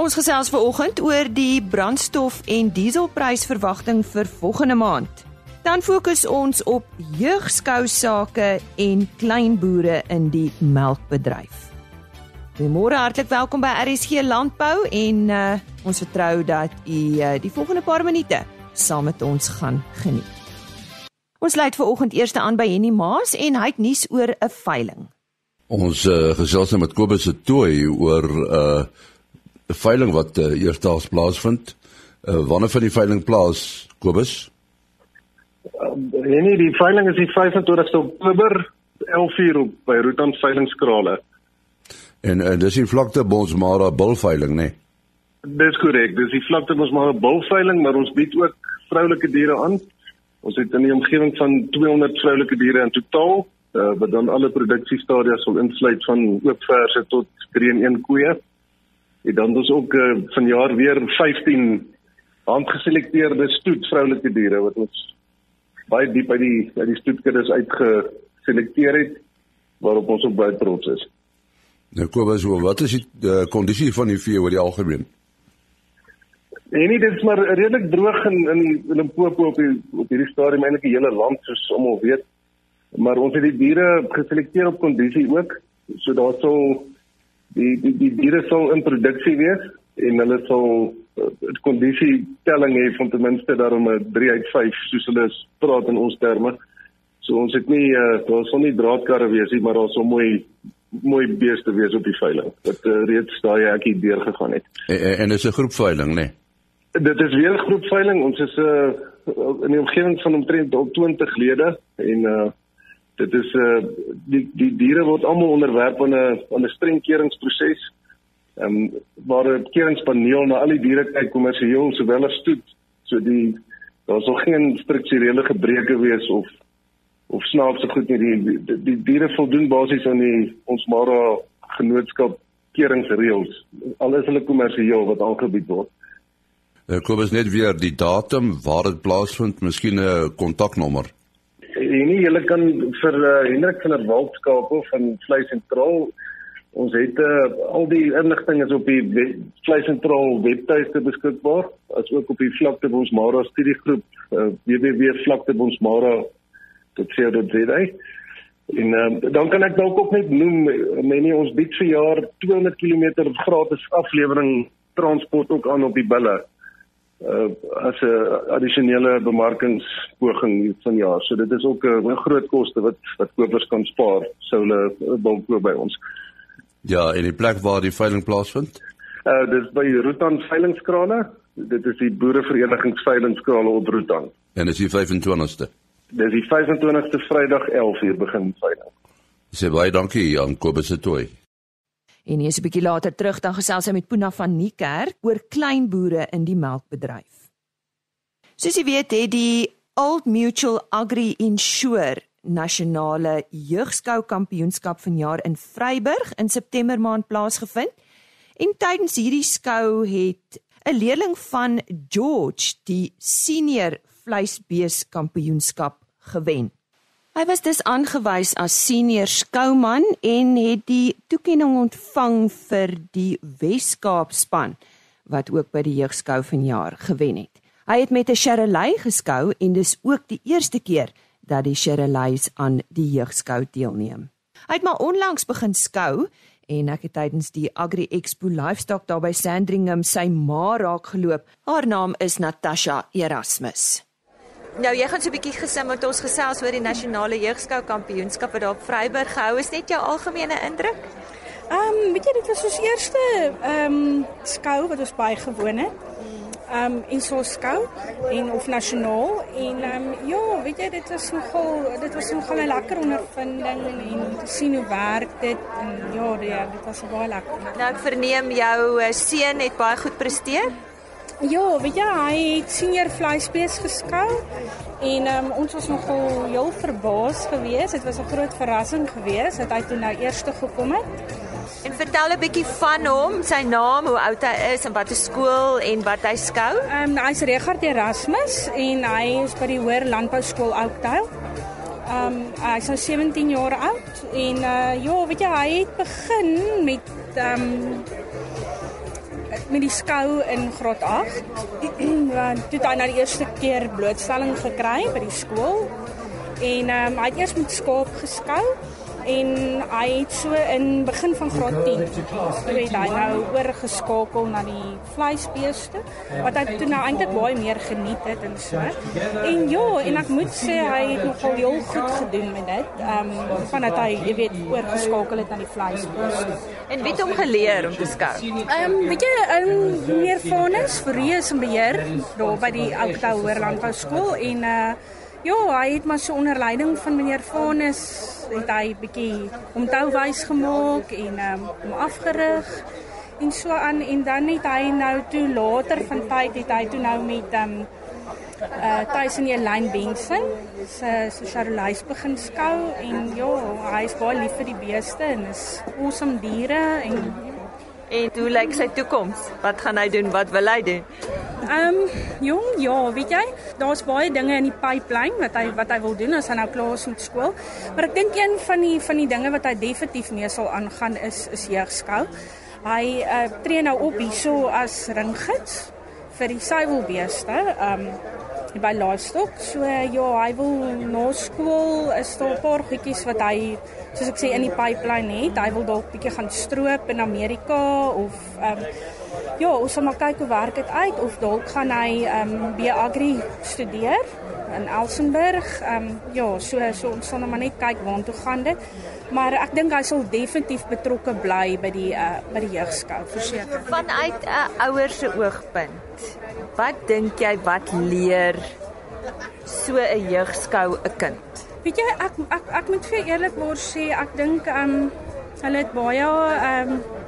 Ons gesels ver oggend oor die brandstof en dieselprysverwagting vir volgende maand. Dan fokus ons op jeugskou sake en kleinboere in die melkbedryf. Goeiemôre, hartlik welkom by RSG Landbou en uh, ons vertrou dat u uh, die volgende paar minute saam met ons gaan geniet. Ons lei vir oggend eers aan by Henny Maas en hy het nuus oor 'n veiling. Ons uh, gesels nou met Kobus se toe oor 'n uh, veiling wat uh, eersdaags plaasvind. Uh, wanneer van die veiling plaas, Kobus? Uh, nee, die veiling is die 25ste Oktober 11:00 op by Rootan Veilingskrale. En en dis die vlakte Bonsmara bulveiling, né? Nee? Dis korrek. Dis die vlakte Bonsmara bulveiling, maar ons bied ook vroulike diere aan. Ons het in die omgewing van 200 vroulike diere in totaal, uh, wat dan alle produksiestadiums sal insluit van oopverse tot 3-in-1 koeie. En dan is ook uh, vanjaar weer 15 handgeselekteerde stoet vroulike diere wat ons baie diep uit die uit die stoetkuddes uitgeselekteer het waarop ons op baie trots is. Nou Kobus, wat is die kondisie van die vee oor die algemeen? En nee, dit is maar redelik droog in in Limpopo op die op hierdie stadium eintlik die hele land soos almal weet. Maar ons het die diere geselekteer op kondisie ook. So daar sal die die die diere sal in produksie wees en hulle sal 'n uh, kondisie telling hê van ten minste daarom 'n 3 uit 5 soos hulle praat in ons terme. So ons het nie uh, daar sal nie draadkarre wees nie, maar daar sal mooi mooi beeste wees op die veiling wat uh, reeds daai ek hier deur gegaan het. En, en is 'n groep veiling, né? Nee? Dit is weer 'n groep veiling. Ons is uh, in die omgewing van omtrent 20 lede en uh, dit is uh, die die diere word almal onderwerp aan 'n aan 'n streng keuringsproses. Ehm um, waar 'n keuringspaneel na al die diere kyk kommersieel sowel as stoet. So die daar sal geen strukturele gebreke wees of of snaakse goed nie. Die, die die diere voldoen basies aan die ons Mara genootskap keuringsreëls. Al is hulle kommersieel wat aangebied word. Uh, kom ons net weer die datum waar dit plaasvind, miskien 'n kontaknommer. En jy kan vir uh, Hendrik van der Walt skakel van Vleis Sentraal. Ons het uh, al die inligting is op die Vleis Sentraal webtuiste beskikbaar, asook op die Vlakte Bonsmara studiegroep uh, www.vlaktebonsmara.co.za. En uh, dan kan ek dalk ook net noem, menie ons bied vir jaar 200 km gratis aflewering transport ook aan op die bulle uh, as 'n addisionele bemarkingspoging van jaar. So dit is ook 'n groot koste wat wat kopers kan spaar sou hulle wil koop by ons. Ja, en die plek waar die veiling plaasvind? Uh dis by Rootan veilingskrale. Dit is die boereverenigingsveilingskrale op Rootan. En dis die 25ste. Dis die 25ste Vrydag 11:00 begin veiling. Sê baie dankie aan Kobus se toe. En hier is 'n bietjie later terug dan gesels hy met Puna van Niekerk oor kleinboere in die melkbedryf. Soos jy weet, het die Old Mutual Agri Insure nasionale jeugskou kampioenskap vanjaar in Vryburg in September maand plaasgevind. En tydens hierdie skou het 'n leerling van George die senior vleisbees kampioenskap gewen. Hy was dus aangewys as senior skouman en het die toekenning ontvang vir die Wes-Kaap span wat ook by die jeugskou vanjaar gewen het. Hy het met 'n Cherolei geskou en dis ook die eerste keer dat die Cheroleis aan die jeugskou deelneem. Hy het maar onlangs begin skou en ek het tydens die Agri Expo Livestock daar by Sandringham sy ma raak geloop. Haar naam is Natasha Erasmus. Nou jy gaan so 'n bietjie gesim met ons gesels oor die nasionale jeugskou kampioenskap wat daar op Vryburg gehou is. Net jou algemene indruk? Ehm um, weet jy dit was ons eerste ehm um, skou wat ons baie gewoon het. Ehm um, in so skou en of nasionaal en ehm um, ja, weet jy dit was nogal dit was nogal 'n lekker ondervinding en te sien hoe werk dit en ja, die, dit was baie lekker. Nou ek verneem jou uh, seun het baie goed presteer. Ja, weet jy, hy het senior vleisbees geskou en um, ons was nogal heel verbaas geweest. Dit was 'n groot verrassing geweest dat hy toe nou eerste gekom het. En vertel 'n bietjie van hom, sy naam, hoe oud hy is en watter skool en wat hy skou. Ehm um, hy's Regard Erasmus en hy is by die Hoër Landbou Skool Oakdale. Ehm um, hy's nou 17 jaar oud en uh ja, weet jy, hy het begin met ehm um, met die skou in graad 8. Want toe het hy nou die eerste keer blootstelling gekry by die skool. En ehm um, hy het eers met skaap geskou en hy het so in begin van graad 10 het hy nou oorgeskakel na die vleisbeeste wat hy toe nou eintlik baie meer geniet het en so. En ja, en ek moet sê hy het nogal heel goed gedoen met dit. Ehm um, vandat hy, jy weet, oorgeskakel het na die vleisbeeste. En wie het hom geleer om te skou? Ehm um, weet jy, in meer Vanus vir reus en beheer daar by die Oudtshoorn Hoërlandbou skool en uh Ja, hy het maar so onder leiding van meneer Vanus het hy bietjie omtou wys gemaak en um, hom afgerig en so aan en dan het hy nou toe later van tyd het hy toe nou met um uh tuis in die lyn Benson se so Charolais begin skou en ja, hy is baie lief vir die beeste en is awesome diere en En hoe lyk sy toekoms? Wat gaan hy doen? Wat wil hy doen? Ehm um, jong, ja, weet jy, daar's baie dinge in die pipeline wat hy wat hy wil doen as hy nou klaar is met skool. Maar ek dink een van die van die dinge wat hy definitief mee sal aangaan is is jeugskou. Hy uh, tree nou op hierso as ringgids vir die suiwelbeeste. Ehm um, by livestock. So ja, hy wil na skool is daar 'n paar goedjies wat hy soos ek sê in die pipeline het. Hy wil dalk bietjie gaan stroop in Amerika of ehm um, ja, ons sal maar kyk hoe werk dit uit of dalk gaan hy ehm um, B Agri studeer in Elsenburg. Ehm um, ja, so so ons sal nou maar net kyk waartoe gaan dit. Maar ek dink hy sal definitief betrokke bly by die uh, by die jeugskou verseker. Vanuit 'n uh, ouer se oogpunt. Wat dink jy wat leer so 'n jeugskou 'n kind? Weet jy ek ek ek moet vir eerlikwaar sê ek dink ehm um, hulle het baie ehm um,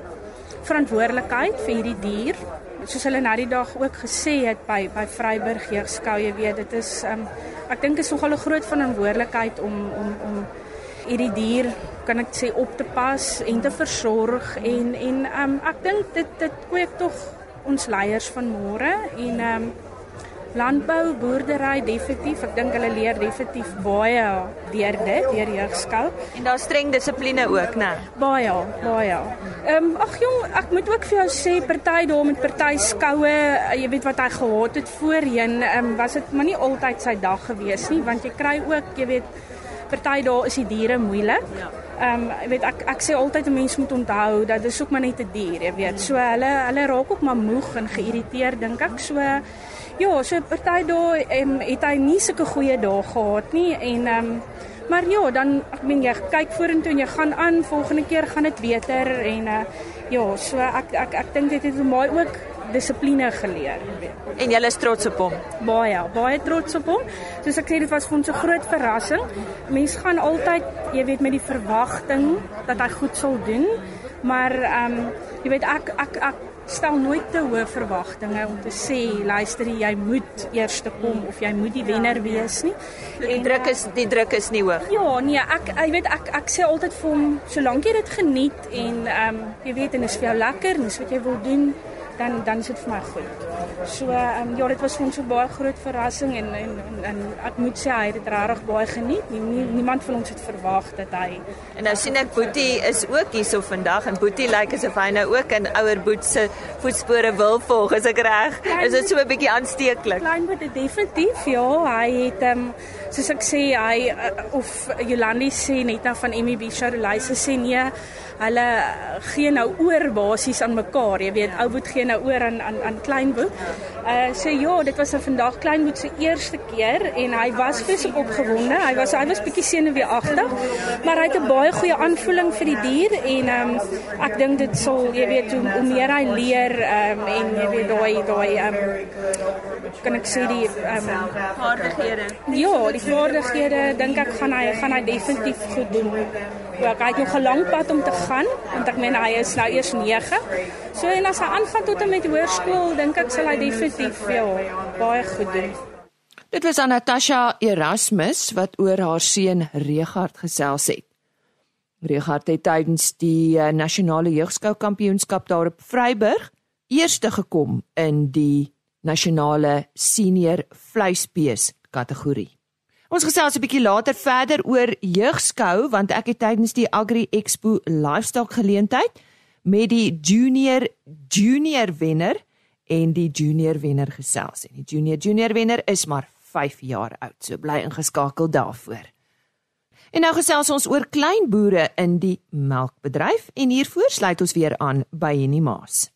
verantwoordelikheid vir hierdie dier. Soos hulle na die dag ook gesê het by by Vryburg jeugskou, jy weet, dit is um, ek dink is nogal 'n groot verantwoordelikheid om om om hierdie dier kan ek sê op te pas en te versorg en en um, ek dink dit dit kweek tog ons leiers van môre en um, landbou, boerdery definitief. Ek dink hulle leer definitief baie deur dit, deur jeugskou. En daar streng dissipline ook, né? Baie, baie. Ehm um, ag jong, ek moet ook vir jou sê party daar met party skoue, jy weet wat hy gehad het voorheen, ehm um, was dit maar nie altyd sy dag gewees nie, want jy kry ook, jy weet, party daar is die diere moeilik. Ja. Ehm um, weet ek ek sê altyd 'n mens moet onthou dat dis ook maar net 'n die dier, jy weet. So hulle hulle raak ook maar moeg en geïrriteerd dink ek. So Ja, so party dae um, het hy nie sulke goeie dae gehad nie en ehm um, maar ja, dan ek meen jy kyk vorentoe en jy gaan aan, volgende keer gaan dit beter en uh, ja, so ek ek ek dink dit het vir my ook dissipline geleer. En jy is trots op hom. Baie, baie trots op hom. Soos ek sê dit was vir ons 'n groot verrassing. Mense gaan altyd, jy weet met die verwagting dat hy goed sal doen, maar ehm um, jy weet ek ek ek stel nooit te hoë verwagtinge om te sê luister jy moet eers te kom of jy moet die wenner wees nie. Die en, druk is die druk is nie hoog. Ja, nee, ek jy weet ek ek sê altyd vir hom solank jy dit geniet en ehm um, jy weet en is vir jou lekker en dis wat jy wil doen, dan dan is dit vir my goed. So ehm um, ja, dit was vir ons 'n baie groot verrassing en en en, en ek moet sê hy het dit regtig baie geniet. Nie, nie, niemand van ons het verwag dat hy En nou sien ek Boetie is ook hierso vandag en Boetie lyk like asof hy nou ook in ouer Boet se voetspore wil volg. Is ek reg? Is dit so 'n bietjie aansteeklik? Klein Boet definitief ja, hy het ehm um, soos ek sê hy uh, of Jolandi sê net nou van MEB Charolais sê nee hulle gee nou oor basies aan mekaar. Jy weet, ou Boet gee nou oor aan aan aan Kleinboet. Uh so ja, dit was vandag Kleinboet se eerste keer en hy was vreeslik opgewonde. Hy was hy was bietjie senuweeagtig, maar hy het 'n baie goeie aanvoeling vir die dier en um ek dink dit sal, jy weet, hoe, hoe meer hy leer um en jy weet daai daai um kan ek sê die um vaardighede. Ja, die vaardighede dink ek gaan hy gaan hy definitief goed doen. Ja, hy het nog 'n lang pad om te gaan want ek meen hy is nou eers 9. So en as hy aangaan tot en met hoërskool, dink ek sal hy definitief ja, baie goed doen. Dit was Anatasha Erasmus wat oor haar seun Regard gesels het. Regard het tydens die uh, nasionale jeugskou kampioenskap daar op Vryburg eerste gekom in die nasionale senior vleisbees kategorie. Ons gesels 'n bietjie later verder oor jeugskou want ek het tydens die Agri Expo livestock geleentheid met die junior junior wenner en die junior wenner gesels. En die junior junior wenner is maar 5 jaar oud. So bly ingeskakel daarvoor. En nou gesels ons oor klein boere in die melkbedryf en hiervoor sluit ons weer aan by Henny Maas.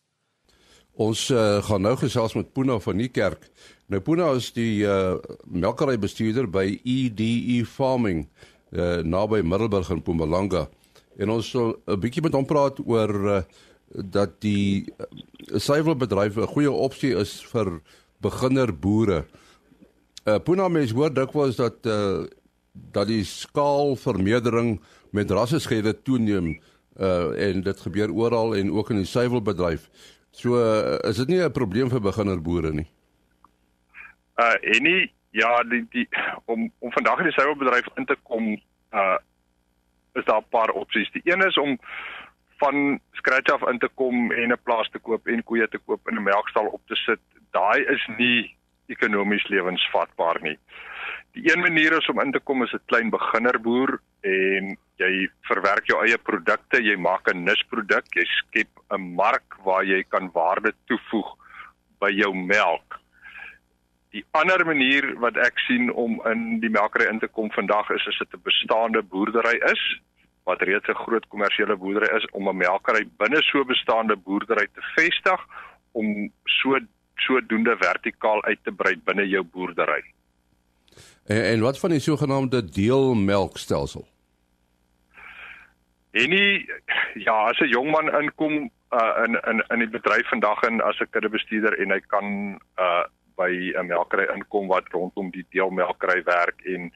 Ons uh, gaan nou gesels met Puna van die kerk. Nou Puna is die uh, melkery bestuurder by EDE Farming uh, naby Middelburg in Mpumalanga. En ons sal 'n bietjie met hom praat oor uh, dat die uh, suiwelbedryf 'n goeie opsie is vir beginner boere. Uh, Puna mens hoor dikwels dat uh, dat die skaalvermeerdering met rasseskeide toeneem uh, en dit gebeur oral en ook in die suiwelbedryf. So uh, is dit nie 'n probleem vir beginner boere nie. Uh en nie ja, die die om om vandag in die suiwelbedryf in te kom uh is daar 'n paar opsies. Die een is om van scratch af in te kom en 'n plaas te koop en koeie te koop en 'n melkstal op te sit. Daai is nie ekonomies lewensvatbaar nie. Die een manier is om in te kom as 'n klein beginnerboer en jy verwerk jou eie produkte, jy maak 'n nisproduk, jy skep 'n mark waar jy kan waarde toevoeg by jou melk. Die ander manier wat ek sien om in die melkery in te kom vandag is as dit 'n bestaande boerdery is wat reeds 'n groot kommersiële boerdery is om 'n melkery binne so bestaande boerdery te vestig om so sodoende vertikaal uit te brei binne jou boerdery. En, en wat van die sogenaamde deelmelkstelsel? En nie ja, as 'n jong man inkom uh, in in in die bedryf vandag en as 'n kuddebestuurder en hy kan uh by 'n melkery inkom wat rondom die deelmelkery werk en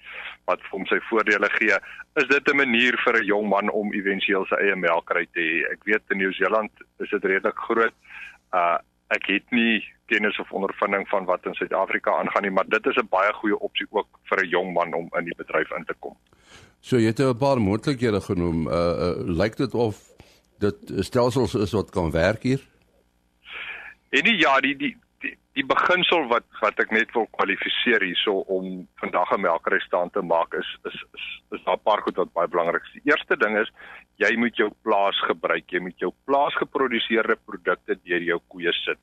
wat vir hom sy voordele gee, is dit 'n manier vir 'n jong man om éventueel sy eie melkery te hê. Ek weet in Nieu-Seeland is dit redelik groot. Uh ek het nie kennis of ondervinding van wat in Suid-Afrika aangaan nie, maar dit is 'n baie goeie opsie ook vir 'n jong man om in die bedryf in te kom. So jy het 'n paar moontlikhede genoem. Uh, uh lyk dit of dit stelsels is wat kan werk hier? En nie, ja, die die die, die beginsel wat wat ek net wil kwalifiseer hierso om vandag 'n melkery staan te maak is is is, is daar 'n paar goed wat baie belangrik is. Die eerste ding is jy moet jou plaas gebruik. Jy moet jou plaasgeproduseerde produkte deur jou koeie sit.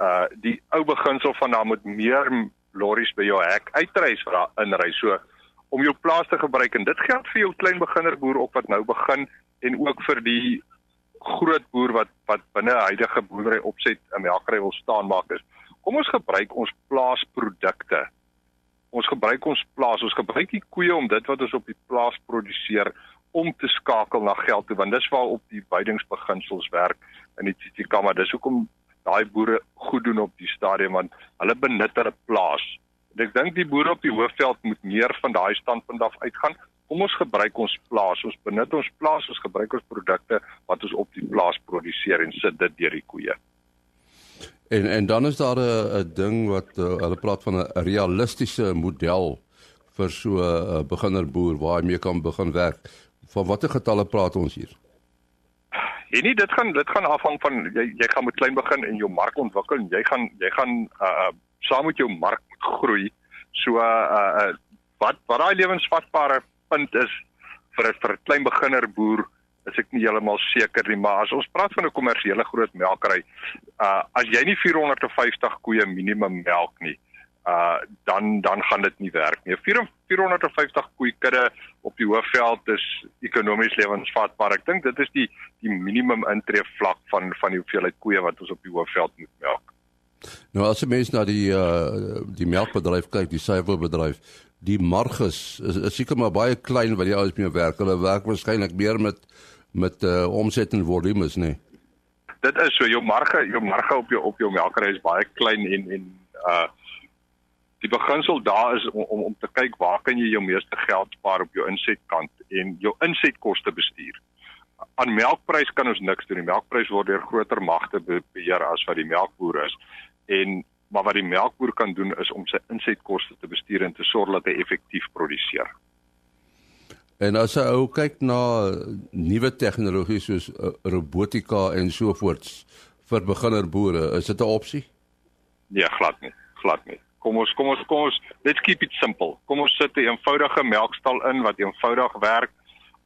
Uh die ou beginsel van daar moet meer lorries by jou hek uitreis vir daar inry. So om jou plaas te gebruik en dit geld vir jou klein beginnerboer op wat nou begin en ook vir die groot boer wat wat binne huidige boerdery opset 'n melkery wil staan maak is kom ons gebruik ons plaasprodukte. Ons gebruik ons plaas, ons gebruik die koeie om dit wat ons op die plaas produseer om te skakel na geld toe want dis waar op die weidingsbeginsels werk in die Tsitsikamma. Dis hoekom daai boere goed doen op die stadium want hulle benut hulle plaas. En ek dink die boere op die hoofveld moet meer van daai standpunt af uitgaan kom ons gebruik ons plaas, ons benut ons plaas, ons gebruik ons produkte wat ons op die plaas produseer en sit dit deur die koeie. En en dan is daar 'n ding wat uh, hulle praat van 'n realistiese model vir so 'n uh, beginnerboer waar hy mee kan begin werk. Van watter getalle praat ons hier? En nie dit gaan dit gaan afhang van jy jy gaan met klein begin en jou mark ontwikkel en jy gaan jy gaan uh saam met jou mark groei. So uh, uh wat wat daai lewensvatbare punt is vir 'n vir 'n klein beginner boer is ek nie heeltemal seker nie, maar as ons praat van 'n kommersiële groot melkery, uh as jy nie 450 koeie minimum melk nie, uh dan dan gaan dit nie werk nie. 450 koei kudde op die hoofveld is ekonomies lewensvatbaar. Ek dink dit is die die minimum intree vlak van van die hoeveelheid koeie wat ons op die hoofveld moet melk. Nou as jy mens na die uh die melkbedryf kyk, die suiwerbedryf, die marges is, is seker maar baie klein wat die ouens mee werk. Hulle werk waarskynlik meer met met uh omset en volumes, nê. Nee. Dit is so jou marge, jou marge op jou op jou melkery is baie klein en en uh die beginsel daar is om om, om te kyk waar kan jy jou meeste geld spaar op jou insetkant en jou insetkoste bestuur. Aan melkprys kan ons niks doen. Die melkprys word deur groter magte beheer as wat die melkboer is. En maar wat die melkboer kan doen is om sy insetkoste te bestuur en te sorg dat hy effektief produseer. En as jy ou kyk na nuwe tegnologie soos uh, robotika en so voorts vir beginner boere, is dit 'n opsie? Nee, glad nie, glad nie. Kom ons kom ons kom ons let's keep it simple. Kom ons sit 'n eenvoudige melkstal in wat eenvoudig werk.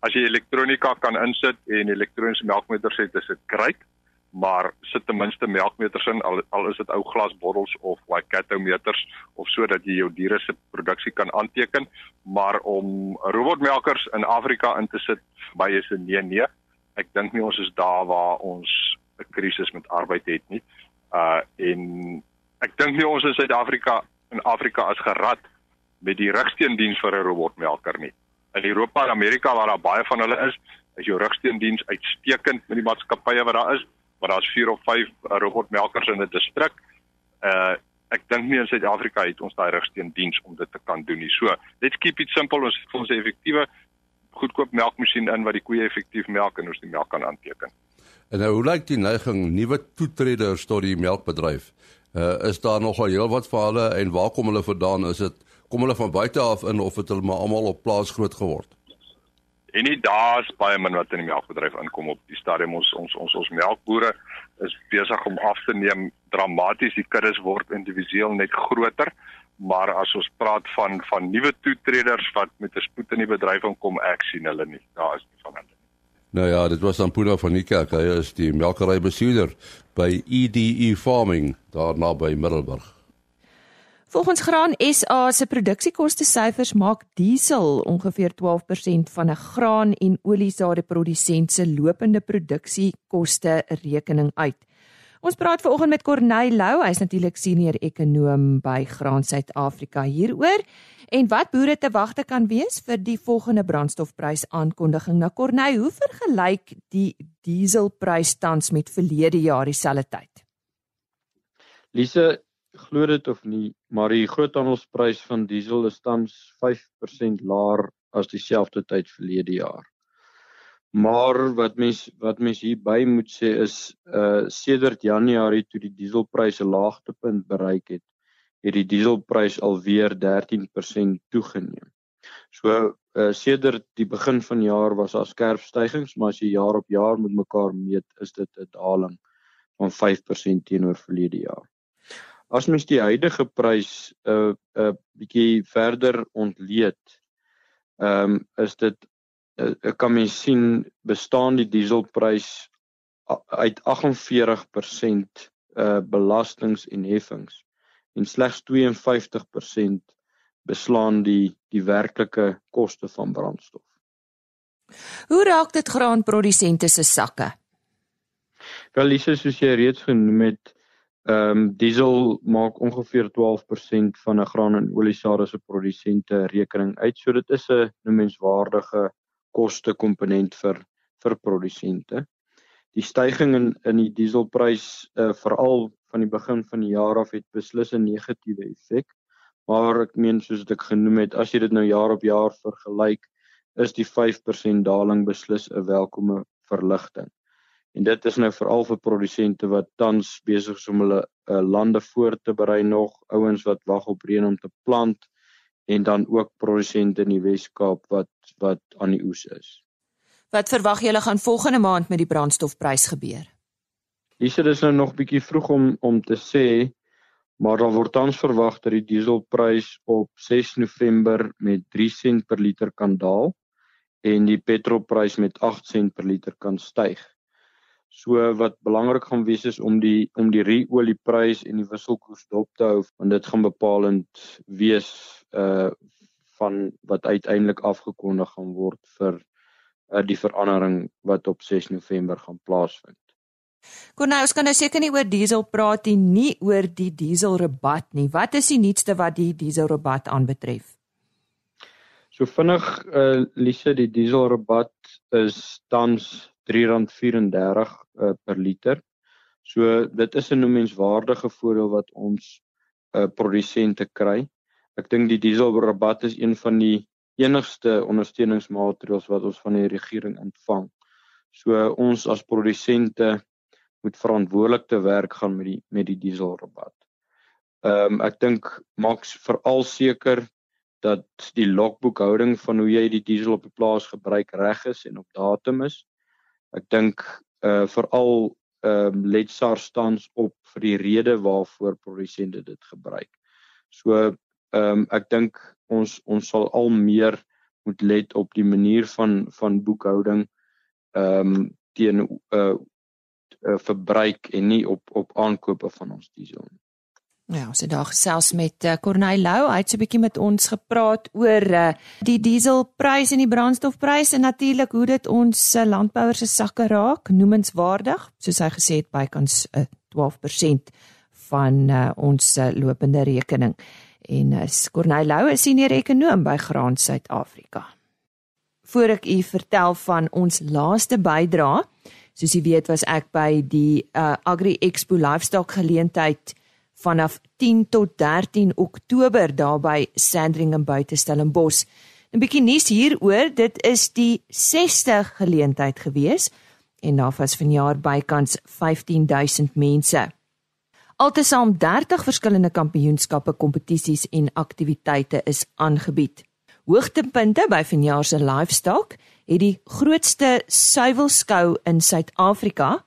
as jy elektronika kan insit en elektroniese melkmeters het, is dit great, maar sit ten minste melkmeters in al, al is dit ou glasbottels of Waikato meters of sodat jy jou diere se produksie kan aanteken, maar om robotmelkers in Afrika in te sit, baie is 'n nee nee. Ek dink nie ons is daar waar ons 'n krisis met arbeid het nie. Uh en ek dink nie ons in Suid-Afrika in Afrika as gerad met die rigsteendiens vir 'n robotmelker nie. In Europa en Amerika waar daar baie van hulle is, is jou rigsteendiens uitstekend met die maatskappye wat daar is, maar daar's 4 of 5 uh, robotmelkers in 'n distrik. Uh ek dink nie in Suid-Afrika het ons daai rigsteendiens om dit te kan doen nie. So, let's keep it simple. Ons ons effektiewe goedkoop melkmasjien in wat die koeie effektief melk en ons die melk kan aanteken. En nou, hoe lyk die neiging nuwe toetreders tot die melkbedryf? Uh is daar nog al heelwat vir hulle en waar kom hulle vandaan? Is dit kom hulle van buite af in of het hulle maar almal op plaas groot geword? En nie daar's baie min wat in die melkbedryf inkom op die stadium. Ons ons ons ons melkbore is besig om af te neem. Dramaties die kuddes word individueel net groter. Maar as ons praat van van nuwe toetreders wat met 'n spoed in die bedryf inkom ek sien hulle nie. Daar is nie van hulle Nou ja, dit was Ampuna van die kerk. Hy is die melkery bestuurder by EDE Farming daar naby Middelburg. Volgens Graan SA se produksiekoste syfers maak diesel ongeveer 12% van 'n graan en oliesade-produsent se lopende produksiekoste rekening uit. Ons praat veraloggend met Corneil Lou, hy's natuurlik senior ekonom by Graan Suid-Afrika hieroor en wat boere te wagte kan wees vir die volgende brandstofprys aankondiging. Nou Corneil, hoe vergelyk die dieselprys tans met verlede jaar dieselfde tyd? Lise, glo dit of nie, maar die groothandelsprys van diesel is tans 5% laer as dieselfde tyd verlede jaar. Maar wat mens wat mens hierby moet sê is uh sedert Januarie toe die dieselpryse laagtepunt bereik het, het die dieselprys alweer 13% toegeneem. So uh sedert die begin van die jaar was daar skerp stygings, maar as jy jaar op jaar met mekaar meet, is dit 'n daling van 5% teenoor verlede jaar as mens die huidige prys 'n uh, 'n uh, bietjie verder ontleed, ehm um, is dit uh, kan mens sien bestaan die dieselprys uit 48% uh belastings en heffings en slegs 52% beslaan die die werklike koste van brandstof. Hoe raak dit graanprodusente se sakke? Wel, Lise, soos jy reeds genoem het, Ehm um, diesel maak ongeveer 12% van 'n graan en oliesade se produsente rekening uit. So dit is 'n noemenswaardige kostekomponent vir vir produsente. Die stygings in in die dieselprys uh, veral van die begin van die jaar af het beslis 'n negatiewe effek. Maar ek meen soos ek genoem het, as jy dit nou jaar op jaar vergelyk, is die 5% daling beslis 'n welkome verligting. En dit is nou veral vir produsente wat tans besig is om hulle uh, lande voor te berei nog, ouens wat wag op reën om te plant en dan ook produsente in die Wes-Kaap wat wat aan die oes is. Wat verwag julle gaan volgende maand met die brandstofprys gebeur? Dis dit is nou nog bietjie vroeg om om te sê, maar daar word tans verwag dat die dieselprys op 6 November met 3 sent per liter kan daal en die petrolprys met 8 sent per liter kan styg. So wat belangrik gaan wees is om die om die ruolieprys en die wisselkoers dop te hou want dit gaan bepalend wees uh van wat uiteindelik afgekondig gaan word vir uh die verandering wat op 6 November gaan plaasvind. Konnou, ons kan nou seker nie oor diesel praat nie, nie oor die dieselrabat nie. Wat is die nuutste wat die dieselrabat aanbetref? So vinnig uh Lise, die dieselrabat is tans R3.34 uh, per liter. So dit is 'n noemenswaardige voordeel wat ons uh, produsente kry. Ek dink die dieselrabat is een van die enigste ondersteuningsmaatreëls wat ons van die regering ontvang. So ons as produsente moet verantwoordelik te werk gaan met die met die dieselrabat. Ehm um, ek dink maak veral seker dat die logboekhouding van hoe jy die diesel op die plaas gebruik reg is en op datum is. Ek dink uh veral ehm um, let SARS tans op vir die rede waarvoor produsente dit gebruik. So ehm um, ek dink ons ons sal al meer moet let op die manier van van boekhouding ehm um, teen uh, uh, verbruik en nie op op aankope van ons diesel nie. Ja, ons het daar gesels met uh, Corneil Lou. Hy het so 'n bietjie met ons gepraat oor uh, die dieselprys en die brandstofprys en natuurlik hoe dit ons uh, landbouers se sakke raak, noemenswaardig, soos hy gesê het bykans uh, 12% van uh, ons uh, lopende rekening. En uh, Corneil Lou is senior ekonom by Graan Suid-Afrika. Voor ek u vertel van ons laaste bydrae, soos jy weet was ek by die uh, Agri Expo Livestock geleentheid vanaf 10 tot 13 Oktober daar by Sandringham buite Stellenbosch. 'n Bietjie nuus hieroor, dit is die 60 geleentheid gewees en daar was vanjaar bykans 15000 mense. Altesaam 30 verskillende kampioenskappe, kompetisies en aktiwiteite is aangebied. Hoogtepunte by vanjaar se livestock het die grootste suiwelskou in Suid-Afrika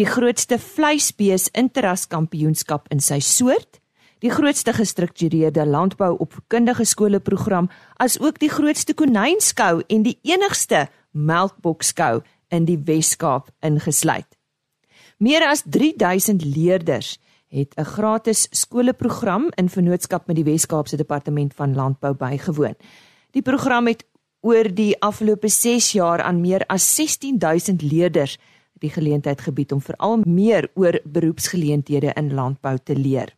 die grootste vleisbees interraskampioenskap in sy soort, die grootste gestruktureerde landbou-opvoedkundige skoleprogram, asook die grootste konynskou en die enigste melkbokskou in die Wes-Kaap ingesluit. Meer as 3000 leerders het 'n gratis skoleprogram in vennootskap met die Wes-Kaapse Departement van Landbou bygewoon. Die program het oor die afgelope 6 jaar aan meer as 16000 leerders die geleentheid gebied om veral meer oor beroepsgeleenthede in landbou te leer.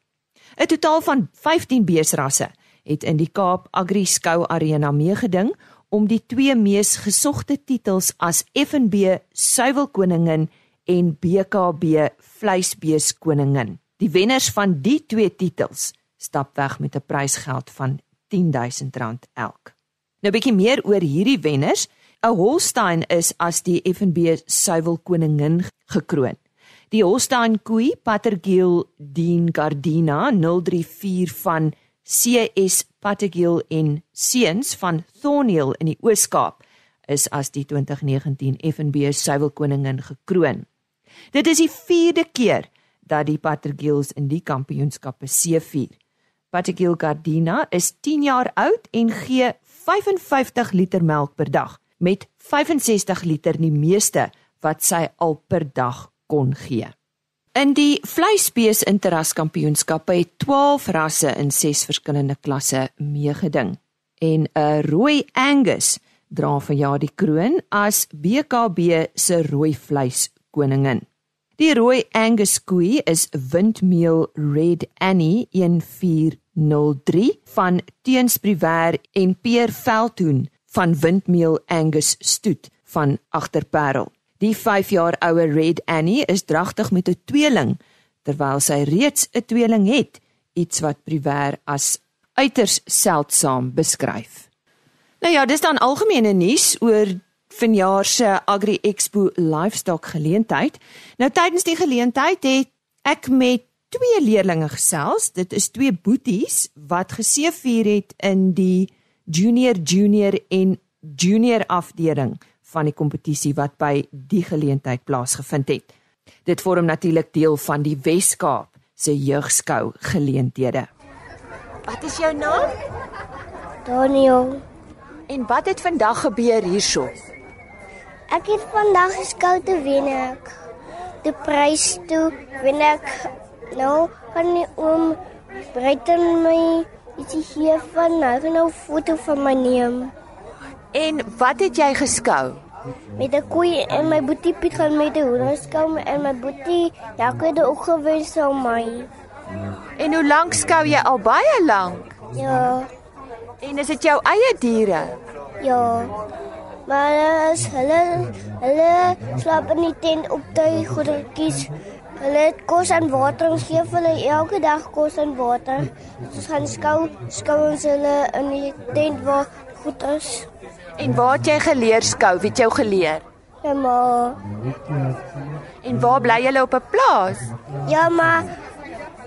'n Totaal van 15 beesrasse het in die Kaap Agri Skou Arena meegeding om die twee mees gesogte titels as FNB Suiwelkoningin en BKB Vleisbeeskoningin. Die wenners van die twee titels stap weg met 'n prysgeld van R10000 elk. Nou 'n bietjie meer oor hierdie wenners. 'n Holstein is as die FNB suiwel koningin gekroon. Die Holstein koei Patergiel Dean Gardina 034 van CS Patergiel en seuns van Thornhill in die Oos-Kaap is as die 2019 FNB suiwel koningin gekroon. Dit is die 4de keer dat die Patergiels in die kampioenskappe seëvier. Patergiel Gardina is 10 jaar oud en gee 55 liter melk per dag met 65 liter die meeste wat sy al per dag kon gee. In die vleisbees interraskampioenskappe het 12 rasse in 6 verskillende klasse meegeding en 'n rooi Angus dra vir jaar die kroon as BKB se rooi vleis koningin. Die rooi Angus koei is Windmeel Red Annie 1403 van Teenspriwer en Peer Veldhoen van Windmeel Angus Stoet van Agterparel. Die 5 jaar oue Red Annie is dragtig met 'n tweeling terwyl sy reeds 'n tweeling het, iets wat Priver as uiters seldsaam beskryf. Nou ja, dis dan algemene nuus oor vanjaar se Agri Expo Livestock geleentheid. Nou tydens die geleentheid het ek met twee leerlinge gesels. Dit is twee boeties wat geseëvier het in die junior junior en junior afdeling van die kompetisie wat by die geleentheid plaasgevind het. Dit vorm natuurlik deel van die Wes-Kaap se jeugskou geleenthede. Wat is jou naam? Daniel. En wat het vandag gebeur hierso? Ek het vandag geskou te wen ek. Die prys toe wen ek. Nou kan nie oom Breiten my ietsie gee van nou gaan nou foto van my neem. En wat het jy geskou? Met 'n koei en my boetie Piet gaan met 'n hoender skou en my boetie Jaco het ook gewen so my. En hoe lank skou jy al baie lank? Ja. En is dit jou eie diere? Ja. Maar as hulle hulle slaap in die tent op die goedertjies. Hulle het kos en water ons gee vir hulle elke dag kos en water. Ons gaan skou skou ons hulle in die tent waar goed is. En waar het jy geleer skou? Wie het jou geleer? Ja maar. En waar bly julle op 'n plaas? Ja maar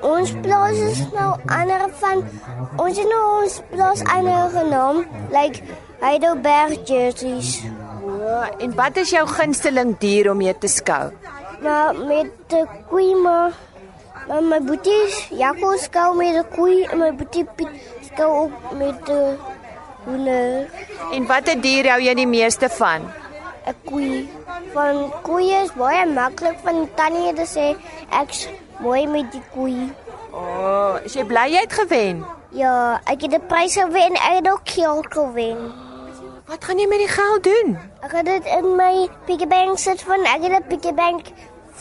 ons plaas is nou ander van ons het nou ons plaas ander genoem like Heidelberg jerseys. Ja, en wat is jou gunsteling dier om mee te skou? Maar met de koei maar maar my boetie Jaco skou met de koei en my boetie Piet skou ook met de hoender, En watter dier hou jy die meeste van? 'n koei. Van koeie is baie maklik van tannie te sê ek's mooi met die koei. O, oh, is jy bly jy het gewen? Ja, ek het 'n prys gewen, ek het ook geld gewen. Wat gaan jy met die geld doen? Ek het dit in my piggy bank sit van ek het 'n piggy bank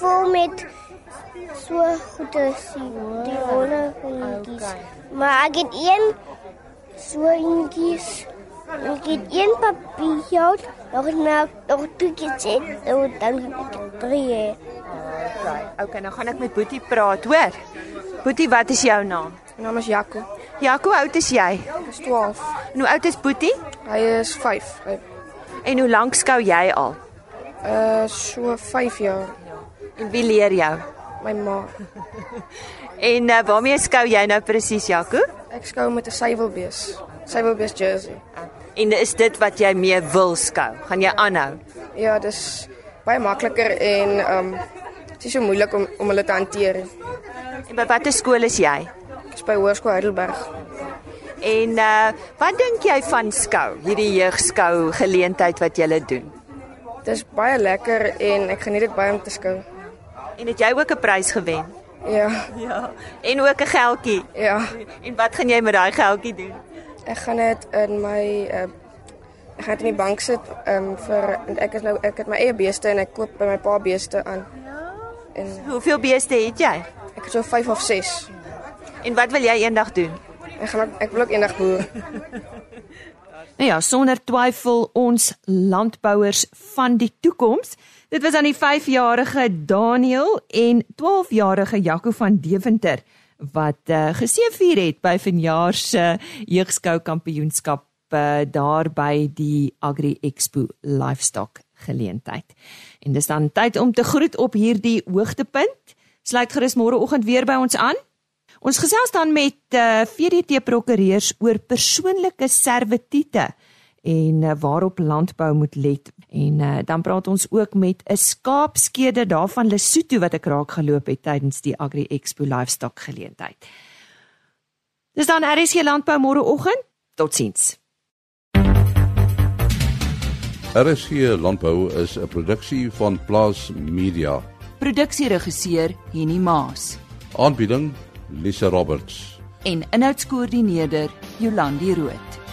vol met so goede sien. Die rolle goedjies. Okay. Maar ek het een so eentjies. Ek het een papiertjie, nog nou nog toetjies en dan het ek drie. Okay. Okay, nou gaan ek met Boetie praat, hoor. Boetie, wat is jou naam? My naam is Jaco. Jaco, hoe oud is jy? Ek is 12. En hoe oud is Boetie? Hy is 5. Hy En hoe lank skou jy al? uh so 5 jaar. En wie leer jou? My ma. En uh, waarmee skou jy nou presies, Jaco? Ek skou met 'n suiwelbees. Suiwelbees jersey. En is dit wat jy mee wil skou? Gaan jy aanhou? Ja, dis baie makliker en um dit is so moeilik om om hulle te hanteer. En by watter skool is jy? Ek is by Hoërskool Heidelberg. En uh wat dink jy van skou? Hierdie jeugskou geleentheid wat jy doen? Dis baie lekker en ek geniet dit baie om te skou. En het jy ook 'n prys gewen? Ja, Ja. En ook 'n geldjie. ja. En wat gaan jy met daai geldjie doen? Ek gaan dit in my uh ek gaan dit in die bank sit um vir ek is nou ek het my eie beeste en ek koop by my pa beeste aan. En Hoeveel beeste het jy? ek het so 5 of 6. En wat wil jy eendag doen? Ek gaan ek wil ook eendag boer. Nou ja, sonder twyfel ons landbouers van die toekoms. Dit was aan die 5-jarige Daniel en 12-jarige Jaco van Deventer wat uh, geseëvier het by vanjaar se jeugskou kampioenskap uh, daar by die Agri Expo Livestock geleentheid. En dis dan tyd om te groet op hierdie hoogtepunt. Sluit gerus môreoggend weer by ons aan. Ons gesels dan met uh, VDT prokureurs oor persoonlike servitute en uh, waarop landbou moet let. En uh, dan praat ons ook met 'n skaapskeder daarvan Lesotho wat ek raak geloop het tydens die Agri Expo Livestock geleentheid. Dis dan RSC Landbou môreoggend. Totsiens. RSG Landbou is 'n produksie van Plaas Media. Produksieregisseur Henny Maas Aanbieding Lisa Roberts. en inhoudskoördineerder Jolandi Root.